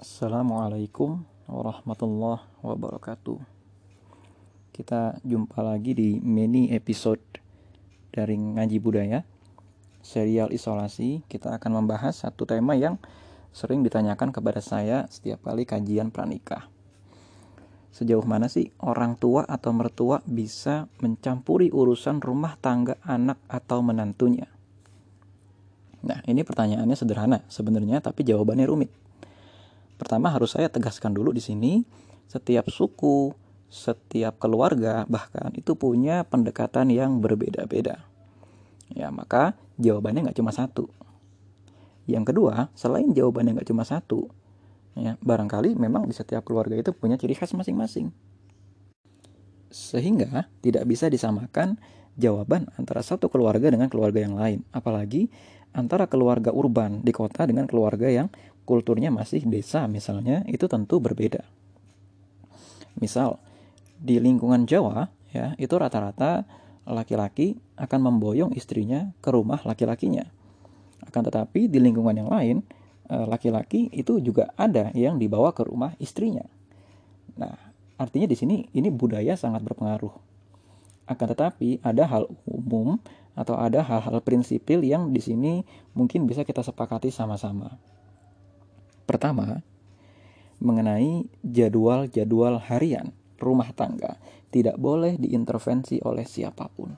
Assalamualaikum warahmatullahi wabarakatuh. Kita jumpa lagi di mini episode dari Ngaji Budaya, serial isolasi. Kita akan membahas satu tema yang sering ditanyakan kepada saya setiap kali kajian pranikah. Sejauh mana sih orang tua atau mertua bisa mencampuri urusan rumah tangga anak atau menantunya? Nah, ini pertanyaannya sederhana sebenarnya, tapi jawabannya rumit. Pertama harus saya tegaskan dulu di sini, setiap suku, setiap keluarga bahkan itu punya pendekatan yang berbeda-beda. Ya, maka jawabannya nggak cuma satu. Yang kedua, selain jawabannya nggak cuma satu, ya, barangkali memang di setiap keluarga itu punya ciri khas masing-masing. Sehingga tidak bisa disamakan jawaban antara satu keluarga dengan keluarga yang lain. Apalagi antara keluarga urban di kota dengan keluarga yang kulturnya masih desa misalnya, itu tentu berbeda. Misal, di lingkungan Jawa, ya, itu rata-rata laki-laki akan memboyong istrinya ke rumah laki-lakinya. Akan tetapi di lingkungan yang lain, eh, laki-laki itu juga ada yang dibawa ke rumah istrinya. Nah, artinya di sini ini budaya sangat berpengaruh. Akan tetapi ada hal umum atau ada hal-hal prinsipil yang di sini mungkin bisa kita sepakati sama-sama. Pertama, mengenai jadwal-jadwal harian rumah tangga tidak boleh diintervensi oleh siapa pun.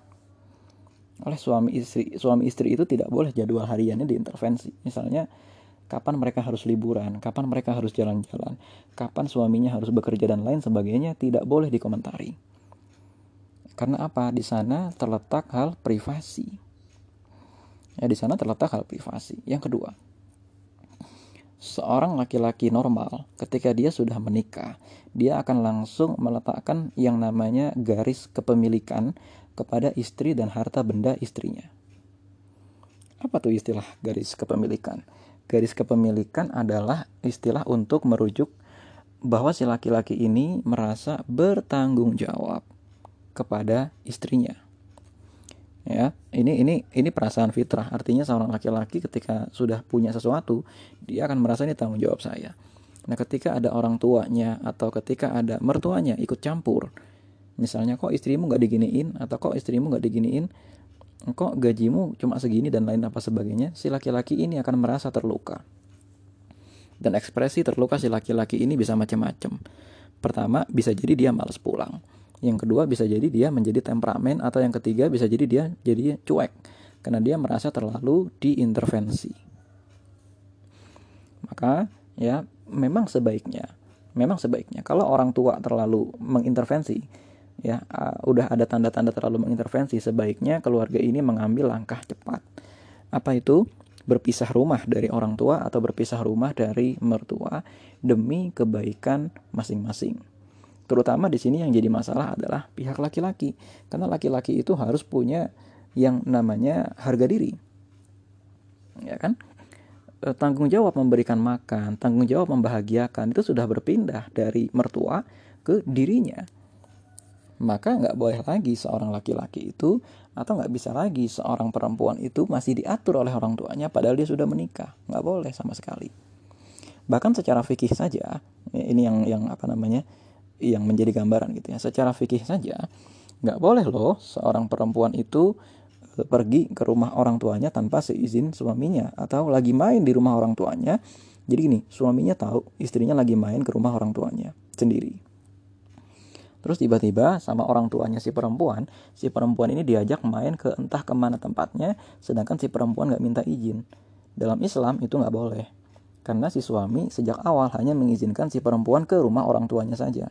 Oleh suami istri, suami istri itu tidak boleh jadwal hariannya diintervensi. Misalnya kapan mereka harus liburan, kapan mereka harus jalan-jalan, kapan suaminya harus bekerja dan lain sebagainya tidak boleh dikomentari. Karena apa? Di sana terletak hal privasi. Ya, di sana terletak hal privasi. Yang kedua, seorang laki-laki normal ketika dia sudah menikah, dia akan langsung meletakkan yang namanya garis kepemilikan kepada istri dan harta benda istrinya. Apa tuh istilah garis kepemilikan? Garis kepemilikan adalah istilah untuk merujuk bahwa si laki-laki ini merasa bertanggung jawab kepada istrinya ya ini ini ini perasaan fitrah. Artinya seorang laki-laki ketika sudah punya sesuatu dia akan merasa ini tanggung jawab saya. Nah ketika ada orang tuanya atau ketika ada mertuanya ikut campur misalnya kok istrimu nggak diginiin atau kok istrimu nggak diginiin kok gajimu cuma segini dan lain apa sebagainya si laki-laki ini akan merasa terluka. Dan ekspresi terluka si laki-laki ini bisa macam-macam. Pertama bisa jadi dia malas pulang yang kedua bisa jadi dia menjadi temperamen atau yang ketiga bisa jadi dia jadi cuek karena dia merasa terlalu diintervensi. Maka ya memang sebaiknya memang sebaiknya kalau orang tua terlalu mengintervensi ya uh, udah ada tanda-tanda terlalu mengintervensi sebaiknya keluarga ini mengambil langkah cepat. Apa itu? berpisah rumah dari orang tua atau berpisah rumah dari mertua demi kebaikan masing-masing. Terutama di sini yang jadi masalah adalah pihak laki-laki. Karena laki-laki itu harus punya yang namanya harga diri. Ya kan? E, tanggung jawab memberikan makan, tanggung jawab membahagiakan itu sudah berpindah dari mertua ke dirinya. Maka nggak boleh lagi seorang laki-laki itu atau nggak bisa lagi seorang perempuan itu masih diatur oleh orang tuanya padahal dia sudah menikah. Nggak boleh sama sekali. Bahkan secara fikih saja, ini yang yang apa namanya yang menjadi gambaran gitu ya. Secara fikih saja nggak boleh loh seorang perempuan itu e, pergi ke rumah orang tuanya tanpa seizin suaminya atau lagi main di rumah orang tuanya. Jadi gini, suaminya tahu istrinya lagi main ke rumah orang tuanya sendiri. Terus tiba-tiba sama orang tuanya si perempuan, si perempuan ini diajak main ke entah ke mana tempatnya, sedangkan si perempuan nggak minta izin. Dalam Islam itu nggak boleh. Karena si suami sejak awal hanya mengizinkan si perempuan ke rumah orang tuanya saja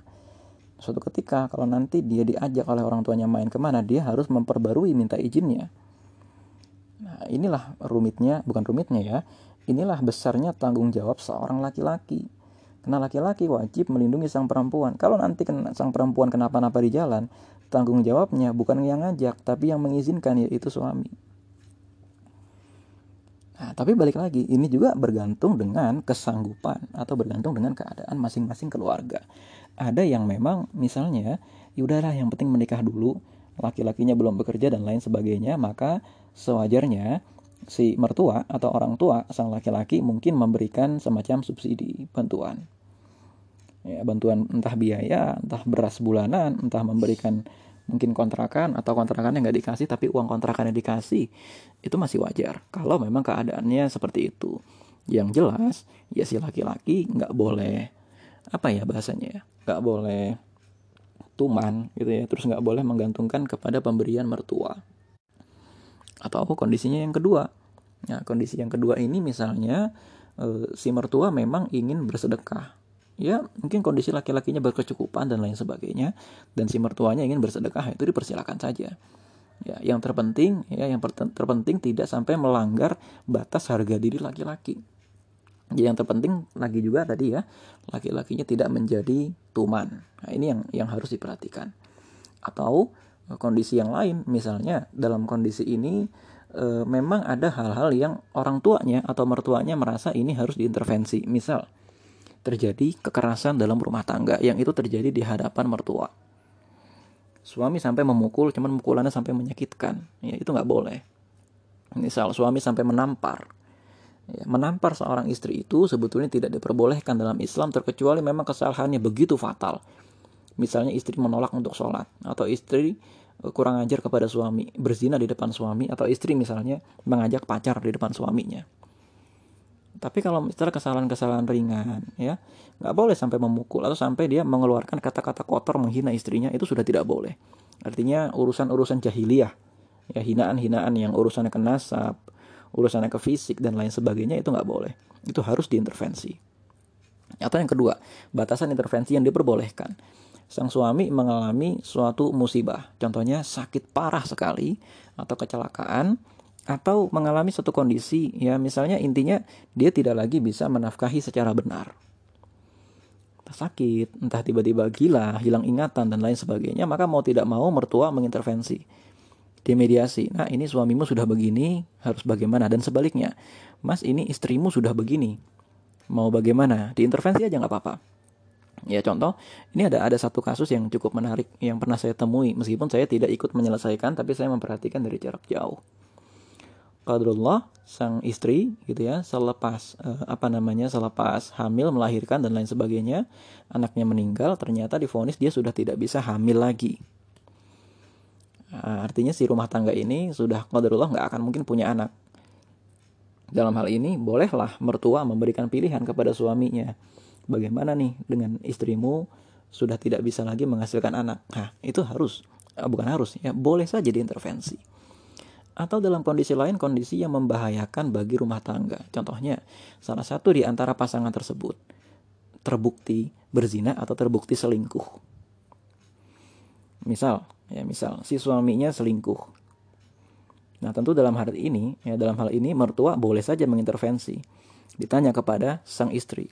suatu ketika kalau nanti dia diajak oleh orang tuanya main ke mana dia harus memperbarui minta izinnya. Nah inilah rumitnya bukan rumitnya ya. Inilah besarnya tanggung jawab seorang laki-laki. Karena laki-laki wajib melindungi sang perempuan. Kalau nanti sang perempuan kenapa-napa di jalan tanggung jawabnya bukan yang ngajak tapi yang mengizinkan yaitu suami Nah, tapi balik lagi, ini juga bergantung dengan kesanggupan atau bergantung dengan keadaan masing-masing keluarga. Ada yang memang misalnya ya udahlah yang penting menikah dulu laki-lakinya belum bekerja dan lain sebagainya maka sewajarnya si mertua atau orang tua sang laki-laki mungkin memberikan semacam subsidi bantuan. Ya bantuan entah biaya entah beras bulanan entah memberikan mungkin kontrakan atau kontrakannya nggak dikasih tapi uang kontrakannya dikasih itu masih wajar. Kalau memang keadaannya seperti itu. Yang jelas ya si laki-laki nggak boleh apa ya bahasanya ya nggak boleh tuman gitu ya. Terus nggak boleh menggantungkan kepada pemberian mertua. Atau kondisinya yang kedua? Nah kondisi yang kedua ini misalnya e, si mertua memang ingin bersedekah ya mungkin kondisi laki-lakinya berkecukupan dan lain sebagainya dan si mertuanya ingin bersedekah itu dipersilakan saja. Ya yang terpenting ya yang terpenting tidak sampai melanggar batas harga diri laki-laki. Yang terpenting lagi juga tadi ya laki-lakinya tidak menjadi tuman. Nah ini yang yang harus diperhatikan. Atau eh, kondisi yang lain misalnya dalam kondisi ini e, memang ada hal-hal yang orang tuanya atau mertuanya merasa ini harus diintervensi. Misal terjadi kekerasan dalam rumah tangga yang itu terjadi di hadapan mertua suami sampai memukul cuman mukulannya sampai menyakitkan ya itu nggak boleh misal suami sampai menampar Ya, menampar seorang istri itu sebetulnya tidak diperbolehkan dalam Islam terkecuali memang kesalahannya begitu fatal. Misalnya istri menolak untuk sholat atau istri e, kurang ajar kepada suami, berzina di depan suami atau istri misalnya mengajak pacar di depan suaminya. Tapi kalau misalnya kesalahan-kesalahan ringan, ya nggak boleh sampai memukul atau sampai dia mengeluarkan kata-kata kotor menghina istrinya itu sudah tidak boleh. Artinya urusan-urusan jahiliyah, ya hinaan-hinaan yang urusannya ke nasab, urusannya ke fisik dan lain sebagainya itu nggak boleh. Itu harus diintervensi. Atau yang kedua batasan intervensi yang diperbolehkan. Sang suami mengalami suatu musibah. Contohnya sakit parah sekali atau kecelakaan atau mengalami suatu kondisi ya misalnya intinya dia tidak lagi bisa menafkahi secara benar entah sakit entah tiba-tiba gila hilang ingatan dan lain sebagainya maka mau tidak mau mertua mengintervensi dimediasi. Nah ini suamimu sudah begini, harus bagaimana? Dan sebaliknya, mas ini istrimu sudah begini, mau bagaimana? Diintervensi aja nggak apa-apa. Ya contoh, ini ada ada satu kasus yang cukup menarik yang pernah saya temui, meskipun saya tidak ikut menyelesaikan, tapi saya memperhatikan dari jarak jauh. Qadrullah sang istri gitu ya selepas uh, apa namanya selepas hamil melahirkan dan lain sebagainya anaknya meninggal ternyata difonis dia sudah tidak bisa hamil lagi Nah, artinya si rumah tangga ini sudah qadarullah nggak akan mungkin punya anak. Dalam hal ini bolehlah mertua memberikan pilihan kepada suaminya. Bagaimana nih dengan istrimu sudah tidak bisa lagi menghasilkan anak. Nah, itu harus eh, bukan harus ya, boleh saja diintervensi. Atau dalam kondisi lain kondisi yang membahayakan bagi rumah tangga. Contohnya, salah satu di antara pasangan tersebut terbukti berzina atau terbukti selingkuh. Misal, ya misal si suaminya selingkuh. Nah tentu dalam hal ini ya dalam hal ini mertua boleh saja mengintervensi. Ditanya kepada sang istri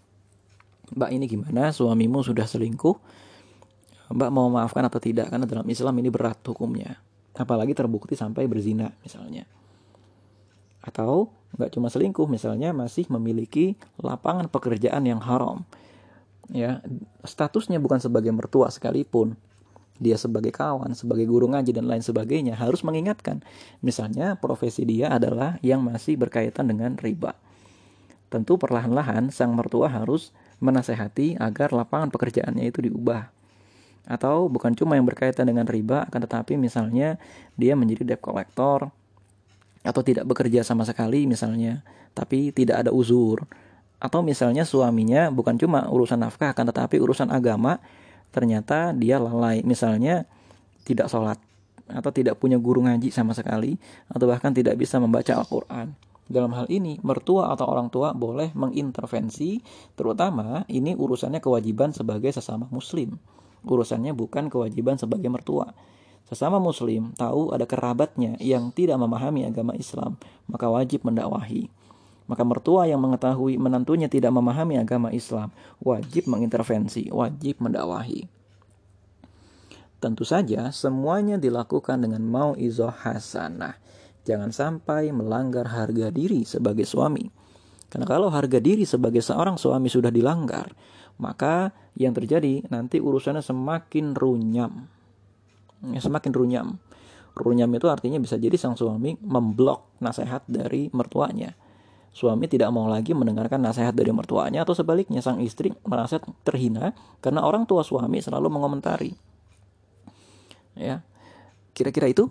mbak ini gimana? Suamimu sudah selingkuh? Mbak mau maafkan atau tidak? Karena dalam Islam ini berat hukumnya apalagi terbukti sampai berzina misalnya atau nggak cuma selingkuh misalnya masih memiliki lapangan pekerjaan yang haram ya statusnya bukan sebagai mertua sekalipun dia sebagai kawan, sebagai guru ngaji dan lain sebagainya harus mengingatkan. Misalnya profesi dia adalah yang masih berkaitan dengan riba. Tentu perlahan-lahan sang mertua harus menasehati agar lapangan pekerjaannya itu diubah. Atau bukan cuma yang berkaitan dengan riba, akan tetapi misalnya dia menjadi debt collector atau tidak bekerja sama sekali misalnya, tapi tidak ada uzur. Atau misalnya suaminya bukan cuma urusan nafkah, akan tetapi urusan agama ternyata dia lalai. Misalnya tidak sholat atau tidak punya guru ngaji sama sekali atau bahkan tidak bisa membaca Al-Quran. Dalam hal ini mertua atau orang tua boleh mengintervensi terutama ini urusannya kewajiban sebagai sesama muslim urusannya bukan kewajiban sebagai mertua sesama muslim tahu ada kerabatnya yang tidak memahami agama Islam maka wajib mendakwahi maka mertua yang mengetahui menantunya tidak memahami agama Islam wajib mengintervensi, wajib mendakwahi. Tentu saja semuanya dilakukan dengan mau izoh hasanah. Jangan sampai melanggar harga diri sebagai suami. Karena kalau harga diri sebagai seorang suami sudah dilanggar, maka yang terjadi nanti urusannya semakin runyam. Ya, semakin runyam. runyam itu artinya bisa jadi sang suami memblok nasihat dari mertuanya suami tidak mau lagi mendengarkan nasihat dari mertuanya atau sebaliknya sang istri merasa terhina karena orang tua suami selalu mengomentari ya kira-kira itu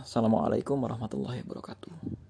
Assalamualaikum warahmatullahi wabarakatuh